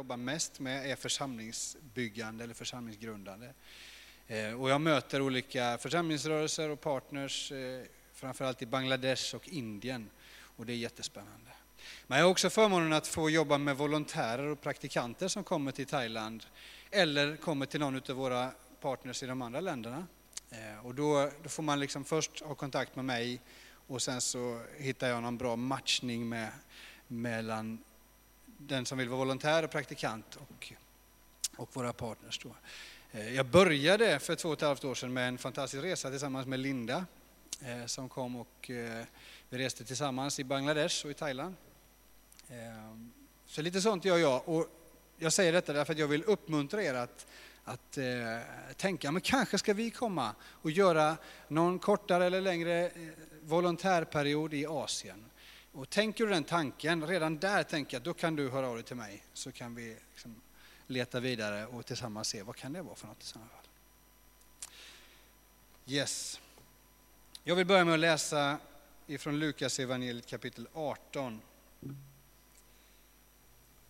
jobbar mest med är församlingsbyggande eller församlingsgrundande. Eh, och jag möter olika församlingsrörelser och partners, eh, framförallt i Bangladesh och Indien. Och det är jättespännande. Men jag har också förmånen att få jobba med volontärer och praktikanter som kommer till Thailand eller kommer till någon av våra partners i de andra länderna. Eh, och då, då får man liksom först ha kontakt med mig och sen så hittar jag någon bra matchning med, mellan den som vill vara volontär och praktikant och, och våra partners. Då. Eh, jag började för två och ett halvt år sedan med en fantastisk resa tillsammans med Linda eh, som kom och eh, vi reste tillsammans i Bangladesh och i Thailand. Så lite sånt gör jag. Och jag säger detta därför att jag vill uppmuntra er att, att eh, tänka, men kanske ska vi komma och göra någon kortare eller längre volontärperiod i Asien. Och tänker du den tanken, redan där tänker jag, då kan du höra av dig till mig så kan vi liksom leta vidare och tillsammans se vad kan det vara för något i sådana fall. Yes. Jag vill börja med att läsa ifrån Lukas evangeliet kapitel 18.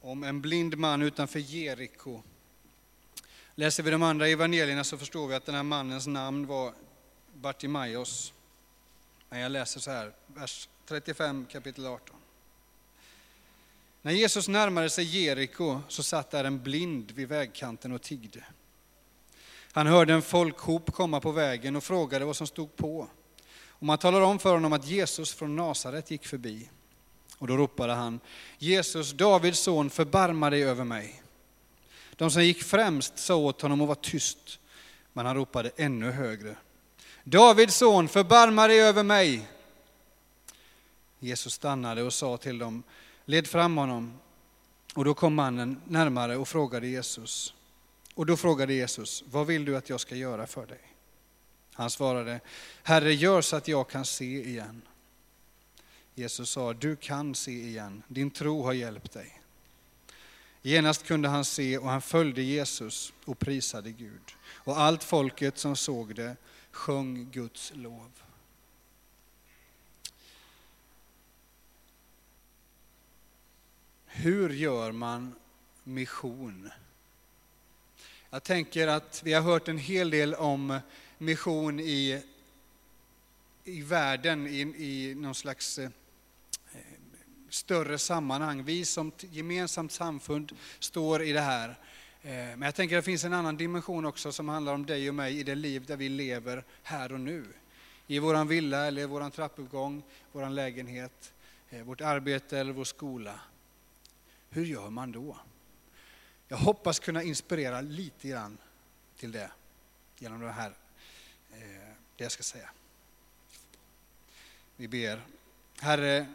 Om en blind man utanför Jeriko. Läser vi de andra evangelierna så förstår vi att den här mannens namn var Bartimaios. Men jag läser så här, vers 35 kapitel 18. När Jesus närmade sig Jeriko så satt där en blind vid vägkanten och tiggde. Han hörde en folkhop komma på vägen och frågade vad som stod på. Och man talade om för honom att Jesus från Nasaret gick förbi. Och då ropade han, Jesus, Davids son, förbarma dig över mig. De som gick främst sa åt honom att vara tyst, men han ropade ännu högre. Davids son, förbarma dig över mig. Jesus stannade och sa till dem, led fram honom. Och då kom mannen närmare och frågade Jesus. Och då frågade Jesus, vad vill du att jag ska göra för dig? Han svarade, Herre gör så att jag kan se igen. Jesus sa, du kan se igen, din tro har hjälpt dig. Genast kunde han se och han följde Jesus och prisade Gud. Och allt folket som såg det sjöng Guds lov. Hur gör man mission? Jag tänker att vi har hört en hel del om mission i, i världen, i, i någon slags eh, större sammanhang. Vi som gemensamt samfund står i det här. Eh, men jag tänker att det finns en annan dimension också som handlar om dig och mig i det liv där vi lever här och nu. I våran villa eller våran trappuppgång, våran lägenhet, eh, vårt arbete eller vår skola. Hur gör man då? Jag hoppas kunna inspirera lite grann till det genom det här, eh, det jag ska säga. Vi ber. Herre,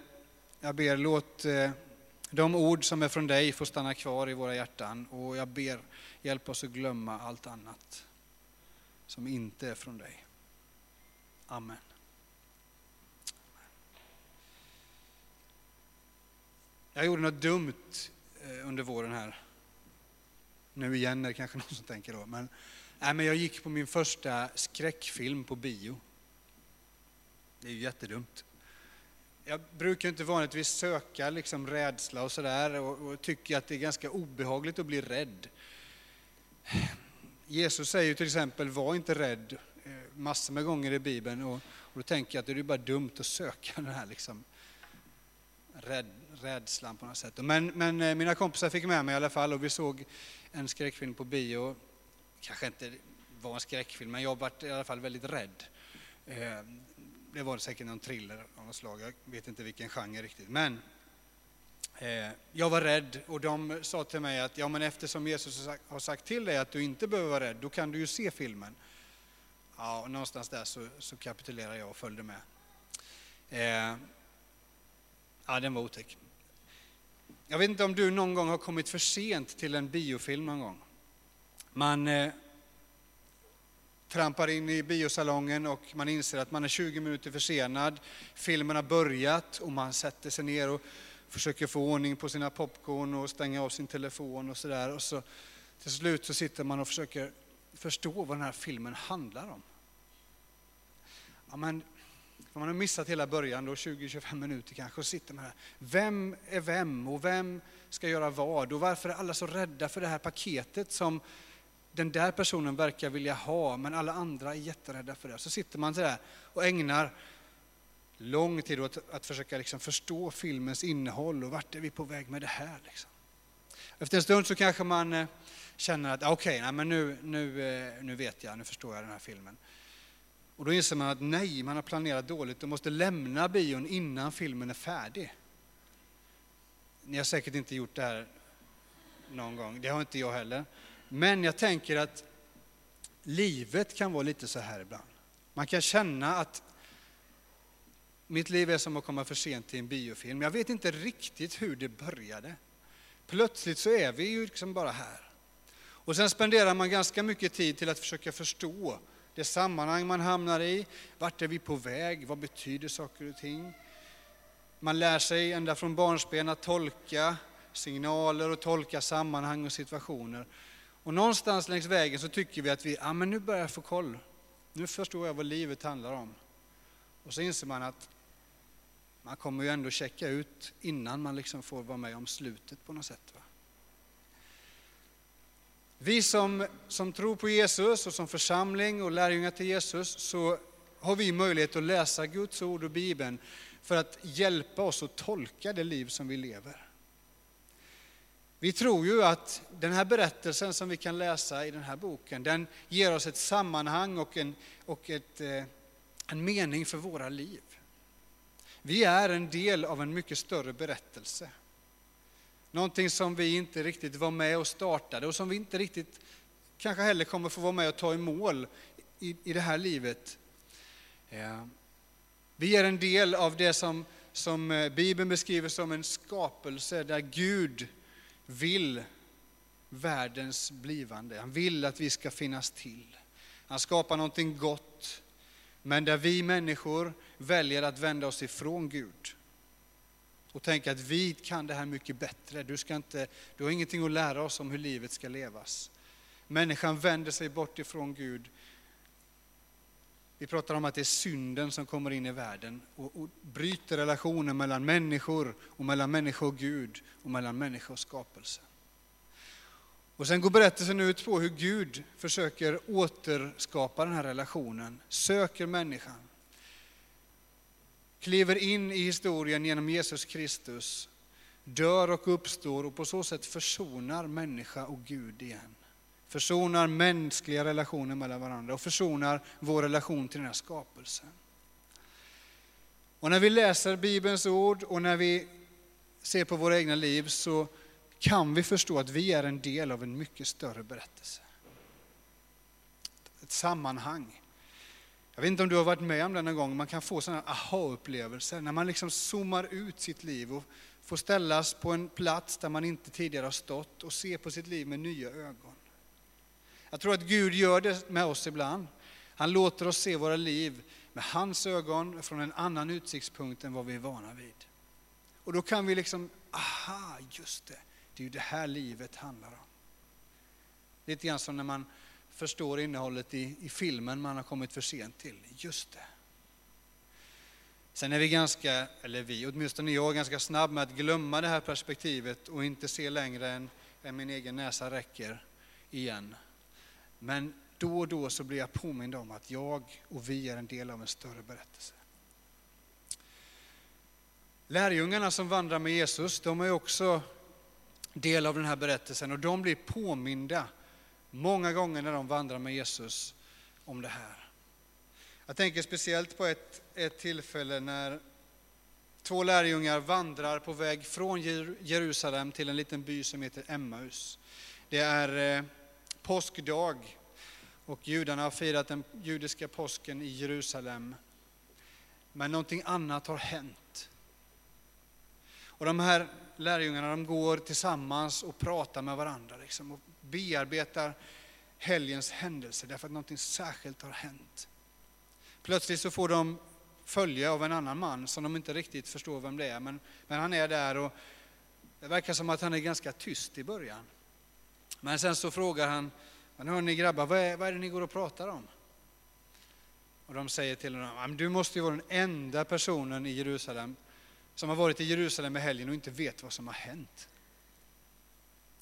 jag ber låt eh, de ord som är från dig få stanna kvar i våra hjärtan och jag ber hjälp oss att glömma allt annat som inte är från dig. Amen. Jag gjorde något dumt eh, under våren här. Nu igen är det kanske någon som tänker då. Men, nej, men jag gick på min första skräckfilm på bio. Det är ju jättedumt. Jag brukar inte vanligtvis söka liksom rädsla och sådär och, och tycker att det är ganska obehagligt att bli rädd. Jesus säger ju till exempel, var inte rädd, eh, massor med gånger i Bibeln. Och, och då tänker jag att det är bara dumt att söka den här liksom, rädd, rädslan på något sätt. Men, men eh, mina kompisar fick med mig i alla fall och vi såg en skräckfilm på bio. Kanske inte var en skräckfilm, men jag var i alla fall väldigt rädd. Eh, det var säkert någon thriller av något slag, jag vet inte vilken genre riktigt. Men eh, jag var rädd och de sa till mig att ja, men eftersom Jesus har sagt till dig att du inte behöver vara rädd, då kan du ju se filmen. Ja, och någonstans där så, så kapitulerade jag och följde med. Ja, den var otäck. Jag vet inte om du någon gång har kommit för sent till en biofilm någon gång. Man eh, trampar in i biosalongen och man inser att man är 20 minuter försenad. Filmen har börjat och man sätter sig ner och försöker få ordning på sina popcorn och stänga av sin telefon och sådär. Och så till slut så sitter man och försöker förstå vad den här filmen handlar om. Ja, men man har missat hela början, då 20-25 minuter kanske, och sitter man här. Vem är vem och vem ska göra vad och varför är alla så rädda för det här paketet som den där personen verkar vilja ha, men alla andra är jätterädda för det. Så sitter man där och ägnar lång tid åt att försöka liksom förstå filmens innehåll och vart är vi på väg med det här. Liksom. Efter en stund så kanske man eh, känner att ah, okej, okay, men nu, nu, eh, nu vet jag, nu förstår jag den här filmen. Och då inser man att nej, man har planerat dåligt och måste lämna bion innan filmen är färdig. Ni har säkert inte gjort det här någon gång, det har inte jag heller. Men jag tänker att livet kan vara lite så här ibland. Man kan känna att mitt liv är som att komma för sent till en biofilm. Jag vet inte riktigt hur det började. Plötsligt så är vi ju liksom bara här. Och sen spenderar man ganska mycket tid till att försöka förstå det sammanhang man hamnar i. Vart är vi på väg? Vad betyder saker och ting? Man lär sig ända från barnsben att tolka signaler och tolka sammanhang och situationer. Och någonstans längs vägen så tycker vi att vi, ja men nu börjar jag få koll. Nu förstår jag vad livet handlar om. Och så inser man att man kommer ju ändå checka ut innan man liksom får vara med om slutet på något sätt. Va? Vi som, som tror på Jesus och som församling och lärjungar till Jesus så har vi möjlighet att läsa Guds ord och Bibeln för att hjälpa oss att tolka det liv som vi lever. Vi tror ju att den här berättelsen som vi kan läsa i den här boken, den ger oss ett sammanhang och en, och ett, eh, en mening för våra liv. Vi är en del av en mycket större berättelse. Någonting som vi inte riktigt var med och startade och som vi inte riktigt kanske heller kommer få vara med och ta i mål i, i det här livet. Eh, vi är en del av det som, som eh, Bibeln beskriver som en skapelse där Gud vill världens blivande. Han vill att vi ska finnas till. Han skapar någonting gott, men där vi människor väljer att vända oss ifrån Gud och tänka att vi kan det här mycket bättre. Du, ska inte, du har ingenting att lära oss om hur livet ska levas. Människan vänder sig bort ifrån Gud. Vi pratar om att det är synden som kommer in i världen och, och bryter relationen mellan människor och mellan människa och Gud och mellan människa och skapelse. Och sen går berättelsen ut på hur Gud försöker återskapa den här relationen, söker människan kliver in i historien genom Jesus Kristus, dör och uppstår och på så sätt försonar människa och Gud igen. Försonar mänskliga relationer mellan varandra och försonar vår relation till den här skapelsen. Och när vi läser Bibelns ord och när vi ser på våra egna liv så kan vi förstå att vi är en del av en mycket större berättelse. Ett sammanhang jag vet inte om du har varit med om det någon gång, man kan få sådana aha-upplevelser när man liksom zoomar ut sitt liv och får ställas på en plats där man inte tidigare har stått och se på sitt liv med nya ögon. Jag tror att Gud gör det med oss ibland. Han låter oss se våra liv med hans ögon från en annan utsiktspunkt än vad vi är vana vid. Och då kan vi liksom, aha, just det, det är ju det här livet handlar om. Lite grann som när man förstår innehållet i, i filmen man har kommit för sent till. Just det. Sen är vi ganska, eller vi, åtminstone jag, ganska snabb med att glömma det här perspektivet och inte se längre än, än min egen näsa räcker igen. Men då och då så blir jag påmind om att jag och vi är en del av en större berättelse. Lärjungarna som vandrar med Jesus, de är också del av den här berättelsen och de blir påminda många gånger när de vandrar med Jesus om det här. Jag tänker speciellt på ett, ett tillfälle när två lärjungar vandrar på väg från Jerusalem till en liten by som heter Emmaus. Det är eh, påskdag och judarna har firat den judiska påsken i Jerusalem. Men någonting annat har hänt. Och de här lärjungarna de går tillsammans och pratar med varandra liksom, och bearbetar helgens händelser därför att någonting särskilt har hänt. Plötsligt så får de följe av en annan man som de inte riktigt förstår vem det är, men, men han är där och det verkar som att han är ganska tyst i början. Men sen så frågar han, men hörni grabbar, vad är, vad är det ni går och pratar om? Och de säger till honom, du måste ju vara den enda personen i Jerusalem som har varit i Jerusalem i helgen och inte vet vad som har hänt.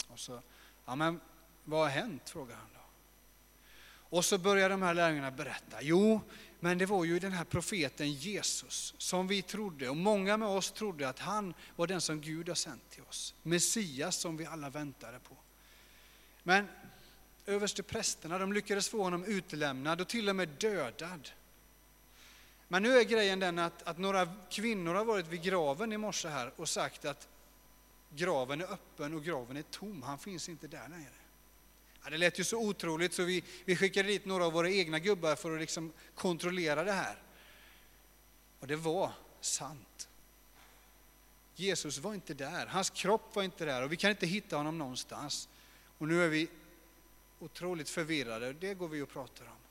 Och så, ja men vad har hänt? frågar han då. Och så börjar de här lärjungarna berätta. Jo, men det var ju den här profeten Jesus som vi trodde, och många med oss trodde att han var den som Gud har sänt till oss. Messias som vi alla väntade på. Men översteprästerna, de lyckades få honom utlämnad och till och med dödad. Men nu är grejen den att, att några kvinnor har varit vid graven i morse här och sagt att graven är öppen och graven är tom, han finns inte där längre. Ja, det lät ju så otroligt så vi, vi skickade dit några av våra egna gubbar för att liksom kontrollera det här. Och det var sant. Jesus var inte där, hans kropp var inte där och vi kan inte hitta honom någonstans. Och nu är vi otroligt förvirrade och det går vi och pratar om.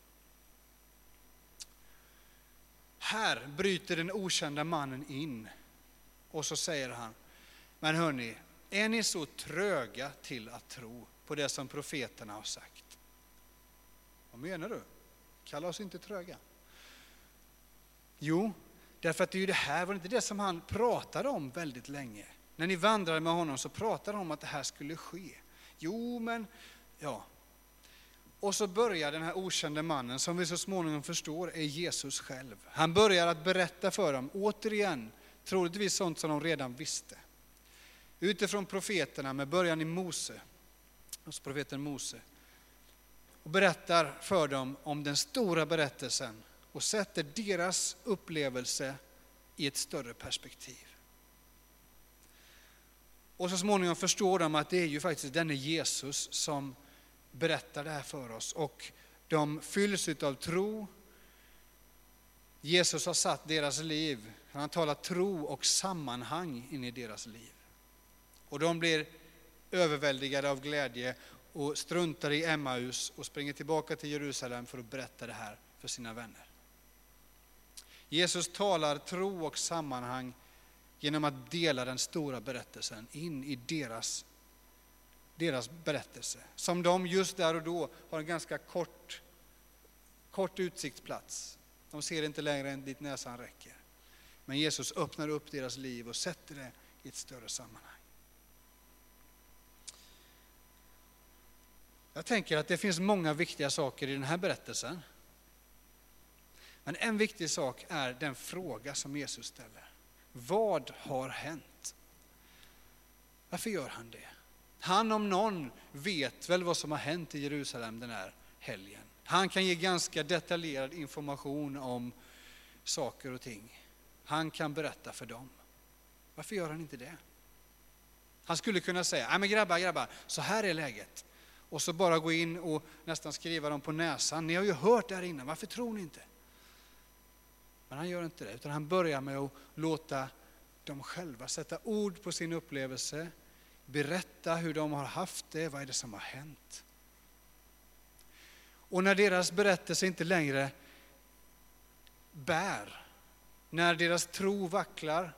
Här bryter den okända mannen in och så säger han, men hörni, är ni så tröga till att tro på det som profeterna har sagt? Vad menar du? Kalla oss inte tröga. Jo, därför att det är ju det här, var det inte det som han pratade om väldigt länge? När ni vandrade med honom så pratade han om att det här skulle ske. Jo, men, ja. Och så börjar den här okände mannen, som vi så småningom förstår är Jesus själv. Han börjar att berätta för dem, återigen, troligtvis sånt som de redan visste. Utifrån profeterna med början i Mose, hos profeten Mose. Och berättar för dem om den stora berättelsen och sätter deras upplevelse i ett större perspektiv. Och så småningom förstår de att det är ju faktiskt denne Jesus som berättar det här för oss. Och de fylls av tro. Jesus har satt deras liv, han har talat tro och sammanhang in i deras liv. Och de blir överväldigade av glädje och struntar i Emmaus och springer tillbaka till Jerusalem för att berätta det här för sina vänner. Jesus talar tro och sammanhang genom att dela den stora berättelsen in i deras, deras berättelse. Som de just där och då har en ganska kort, kort utsiktsplats. De ser inte längre än dit näsan räcker. Men Jesus öppnar upp deras liv och sätter det i ett större sammanhang. Jag tänker att det finns många viktiga saker i den här berättelsen. Men en viktig sak är den fråga som Jesus ställer. Vad har hänt? Varför gör han det? Han om någon vet väl vad som har hänt i Jerusalem den här helgen. Han kan ge ganska detaljerad information om saker och ting. Han kan berätta för dem. Varför gör han inte det? Han skulle kunna säga, nej men grabbar, grabbar, så här är läget. Och så bara gå in och nästan skriva dem på näsan. Ni har ju hört det här innan, varför tror ni inte? Men han gör inte det, utan han börjar med att låta dem själva sätta ord på sin upplevelse, berätta hur de har haft det, vad är det som har hänt. Och när deras berättelse inte längre bär, när deras tro vacklar,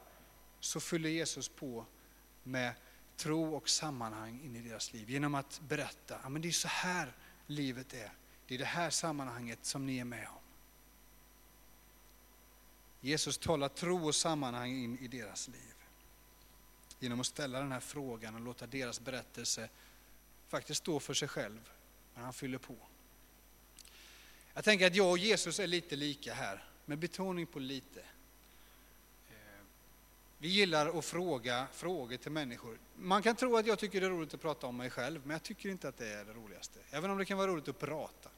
så fyller Jesus på med tro och sammanhang in i deras liv genom att berätta, ja, men det är så här livet är. Det är det här sammanhanget som ni är med om. Jesus talar tro och sammanhang in i deras liv. Genom att ställa den här frågan och låta deras berättelse faktiskt stå för sig själv, men han fyller på. Jag tänker att jag och Jesus är lite lika här, med betoning på lite. Eh, vi gillar att fråga frågor till människor. Man kan tro att jag tycker det är roligt att prata om mig själv, men jag tycker inte att det är det roligaste. Även om det kan vara roligt att prata.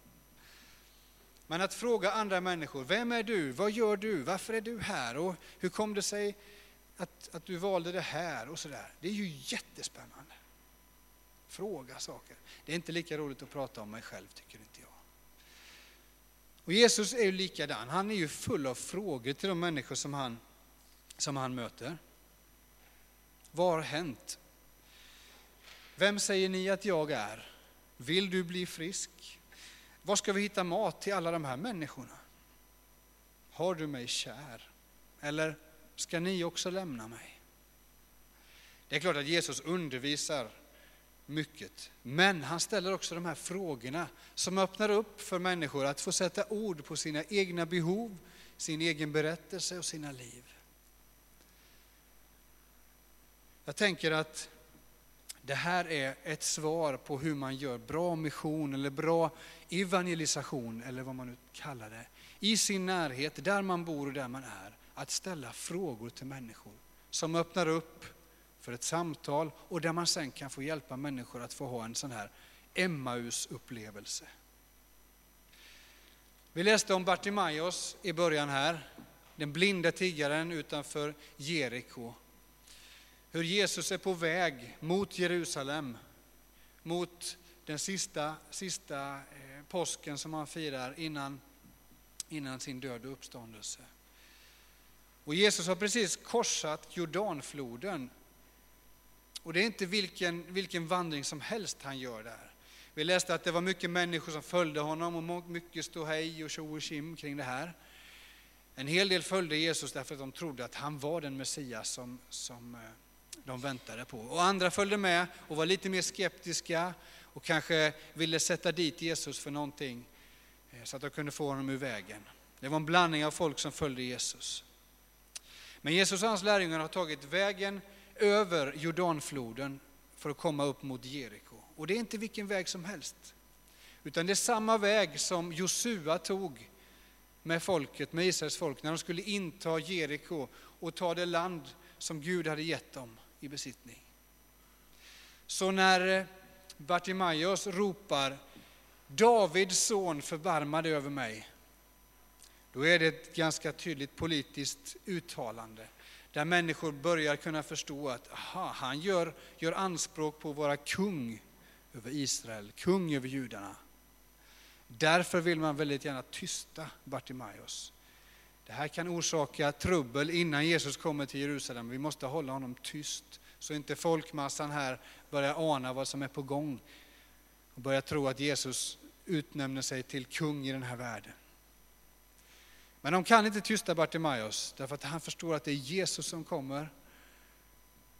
Men att fråga andra människor, vem är du, vad gör du, varför är du här och hur kom det sig att, att du valde det här och sådär. Det är ju jättespännande. Fråga saker. Det är inte lika roligt att prata om mig själv tycker inte jag. Och Jesus är ju likadan, han är ju full av frågor till de människor som han, som han möter. Vad har hänt? Vem säger ni att jag är? Vill du bli frisk? Var ska vi hitta mat till alla de här människorna? Har du mig kär? Eller ska ni också lämna mig? Det är klart att Jesus undervisar mycket, men han ställer också de här frågorna som öppnar upp för människor att få sätta ord på sina egna behov, sin egen berättelse och sina liv. Jag tänker att Det här är ett svar på hur man gör bra mission eller bra evangelisation eller vad man nu kallar det. I sin närhet, där man bor och där man är, att ställa frågor till människor som öppnar upp för ett samtal och där man sen kan få hjälpa människor att få ha en sån här Emmaus-upplevelse. Vi läste om Bartimaios i början här, den blinda tiggaren utanför Jeriko. Hur Jesus är på väg mot Jerusalem, mot den sista, sista eh, påsken som han firar innan, innan sin död och uppståndelse. Och Jesus har precis korsat Jordanfloden. Och det är inte vilken, vilken vandring som helst han gör där. Vi läste att det var mycket människor som följde honom och mycket ståhej och tjo och kim kring det här. En hel del följde Jesus därför att de trodde att han var den Messias som, som eh, de väntade på. Och andra följde med och var lite mer skeptiska och kanske ville sätta dit Jesus för någonting eh, så att de kunde få honom ur vägen. Det var en blandning av folk som följde Jesus. Men Jesus och hans lärjungar har tagit vägen över Jordanfloden för att komma upp mot Jeriko. Och det är inte vilken väg som helst. Utan det är samma väg som Josua tog med folket, med Israels folk, när de skulle inta Jeriko och ta det land som Gud hade gett dem i besittning. Så när eh, Bartimaeus Bartimaios ropar Davids son förbarma dig över mig, då är det ett ganska tydligt politiskt uttalande där människor börjar kunna förstå att aha, han gör, gör anspråk på att vara kung över Israel, kung över judarna. Därför vill man väldigt gärna tysta Bartimaios. Det här kan orsaka trubbel innan Jesus kommer till Jerusalem. Vi måste hålla honom tyst så inte folkmassan här börjar ana vad som är på gång och börjar tro att Jesus utnämner sig till kung i den här världen. Men de kan inte tysta Bartimaios därför att han förstår att det är Jesus som kommer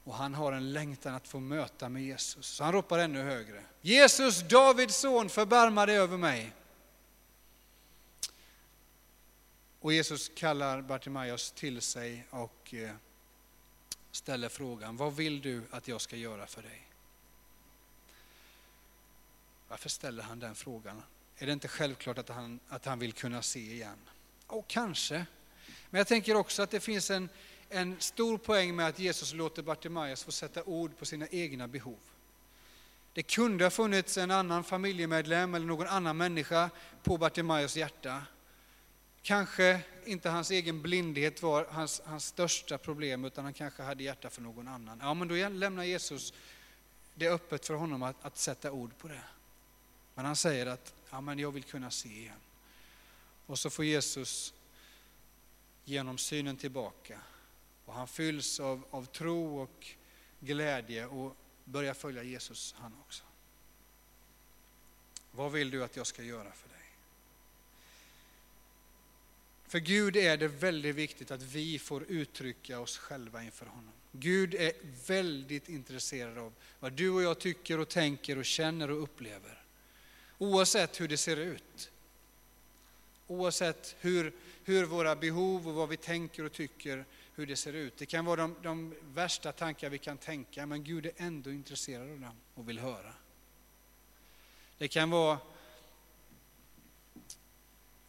och han har en längtan att få möta med Jesus. Så han ropar ännu högre. Jesus, Davids son, förbarma dig över mig. Och Jesus kallar Bartimaios till sig och eh, ställer frågan, vad vill du att jag ska göra för dig? Varför ställer han den frågan? Är det inte självklart att han, att han vill kunna se igen? Och kanske. Men jag tänker också att det finns en, en stor poäng med att Jesus låter Bartimaeus få sätta ord på sina egna behov. Det kunde ha funnits en annan familjemedlem eller någon annan människa på Bartimaeus hjärta. Kanske inte hans egen blindhet var hans, hans största problem, utan han kanske hade hjärta för någon annan. Ja, men då lämnar Jesus det öppet för honom att, att sätta ord på det. Men han säger att ja, men jag vill kunna se igen. Och så får Jesus genom synen tillbaka. Och han fylls av, av tro och glädje och börjar följa Jesus han också. Vad vill du att jag ska göra för dig? För Gud är det väldigt viktigt att vi får uttrycka oss själva inför honom. Gud är väldigt intresserad av vad du och jag tycker och tänker och känner och upplever. Oavsett hur det ser ut. Oavsett hur, hur våra behov och vad vi tänker och tycker, hur det ser ut. Det kan vara de, de värsta tankar vi kan tänka, men Gud är ändå intresserad av dem och vill höra. Det kan vara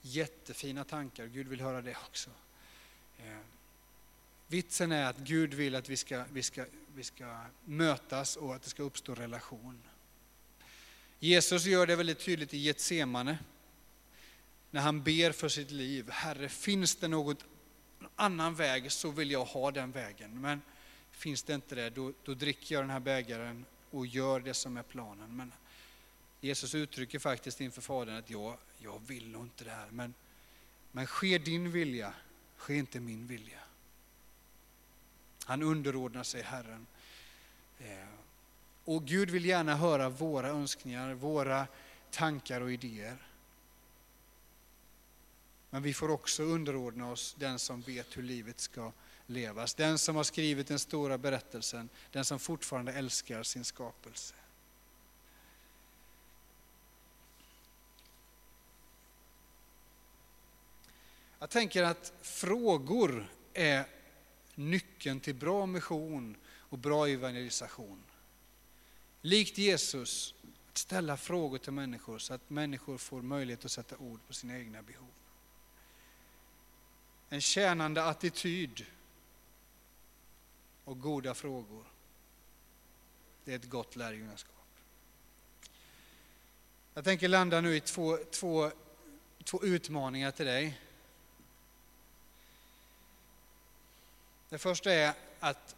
jättefina tankar, Gud vill höra det också. Eh, vitsen är att Gud vill att vi ska, vi, ska, vi ska mötas och att det ska uppstå relation. Jesus gör det väldigt tydligt i Getsemane när han ber för sitt liv. Herre, finns det någon annan väg så vill jag ha den vägen. Men finns det inte det, då, då dricker jag den här bägaren och gör det som är planen. Men Jesus uttrycker faktiskt inför Fadern att jag, jag vill nog inte det här. Men, men ske din vilja, ske inte min vilja. Han underordnar sig Herren. Eh, och Gud vill gärna höra våra önskningar, våra tankar och idéer. Men vi får också underordna oss den som vet hur livet ska levas. Den som har skrivit den stora berättelsen, den som fortfarande älskar sin skapelse. Jag tänker att frågor är nyckeln till bra mission och bra evangelisation. likt Jesus, att ställa frågor till människor så att människor får möjlighet att sätta ord på sina egna behov. En tjänande attityd och goda frågor. Det är ett gott lärjungaskap. Jag tänker landa nu i två, två, två utmaningar till dig. Det första är att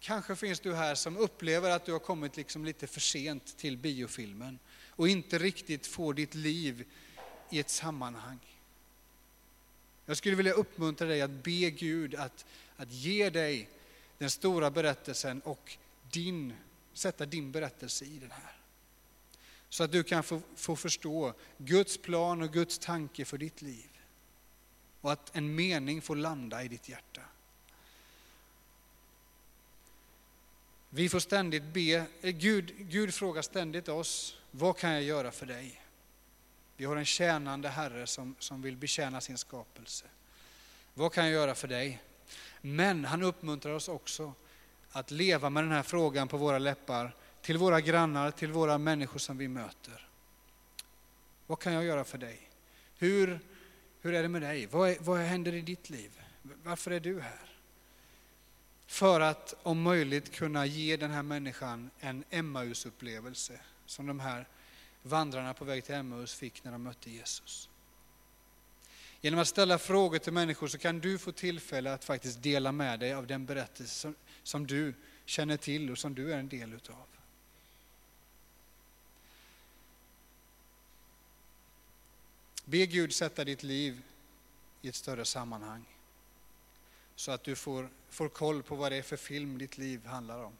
kanske finns du här som upplever att du har kommit liksom lite för sent till biofilmen och inte riktigt får ditt liv i ett sammanhang. Jag skulle vilja uppmuntra dig att be Gud att, att ge dig den stora berättelsen och din, sätta din berättelse i den här. Så att du kan få, få förstå Guds plan och Guds tanke för ditt liv. Och att en mening får landa i ditt hjärta. Vi får ständigt be, eh, Gud, Gud frågar ständigt oss, vad kan jag göra för dig? Vi har en tjänande Herre som, som vill betjäna sin skapelse. Vad kan jag göra för dig? Men han uppmuntrar oss också att leva med den här frågan på våra läppar till våra grannar, till våra människor som vi möter. Vad kan jag göra för dig? Hur, hur är det med dig? Vad, är, vad händer i ditt liv? Varför är du här? För att om möjligt kunna ge den här människan en Emmaus-upplevelse som de här vandrarna på väg till Emmaus fick när de mötte Jesus. Genom att ställa frågor till människor så kan du få tillfälle att faktiskt dela med dig av den berättelse som, som du känner till och som du är en del utav. Be Gud sätta ditt liv i ett större sammanhang. Så att du får, får koll på vad det är för film ditt liv handlar om.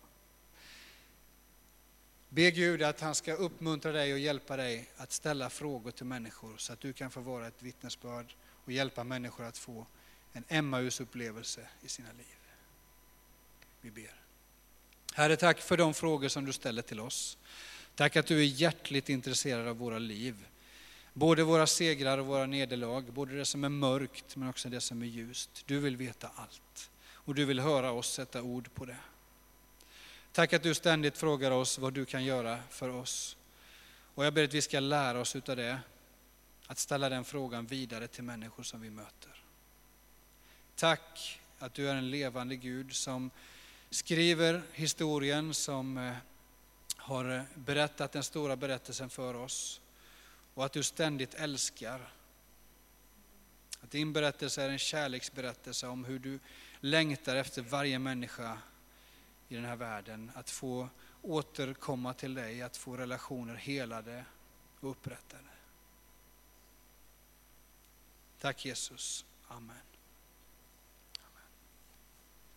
Be Gud att han ska uppmuntra dig och hjälpa dig att ställa frågor till människor så att du kan få vara ett vittnesbörd och hjälpa människor att få en Emmaus-upplevelse i sina liv. Vi ber. Herre, tack för de frågor som du ställer till oss. Tack att du är hjärtligt intresserad av våra liv. Både våra segrar och våra nederlag, både det som är mörkt men också det som är ljust. Du vill veta allt och du vill höra oss sätta ord på det. Tack att du ständigt frågar oss vad du kan göra för oss. Och jag ber att vi ska lära oss utav det, att ställa den frågan vidare till människor som vi möter. Tack att du är en levande Gud som skriver historien, som eh, har berättat den stora berättelsen för oss och att du ständigt älskar. Att din berättelse är en kärleksberättelse om hur du längtar efter varje människa i den här världen. Att få återkomma till dig, att få relationer helade och upprättade. Tack Jesus. Amen.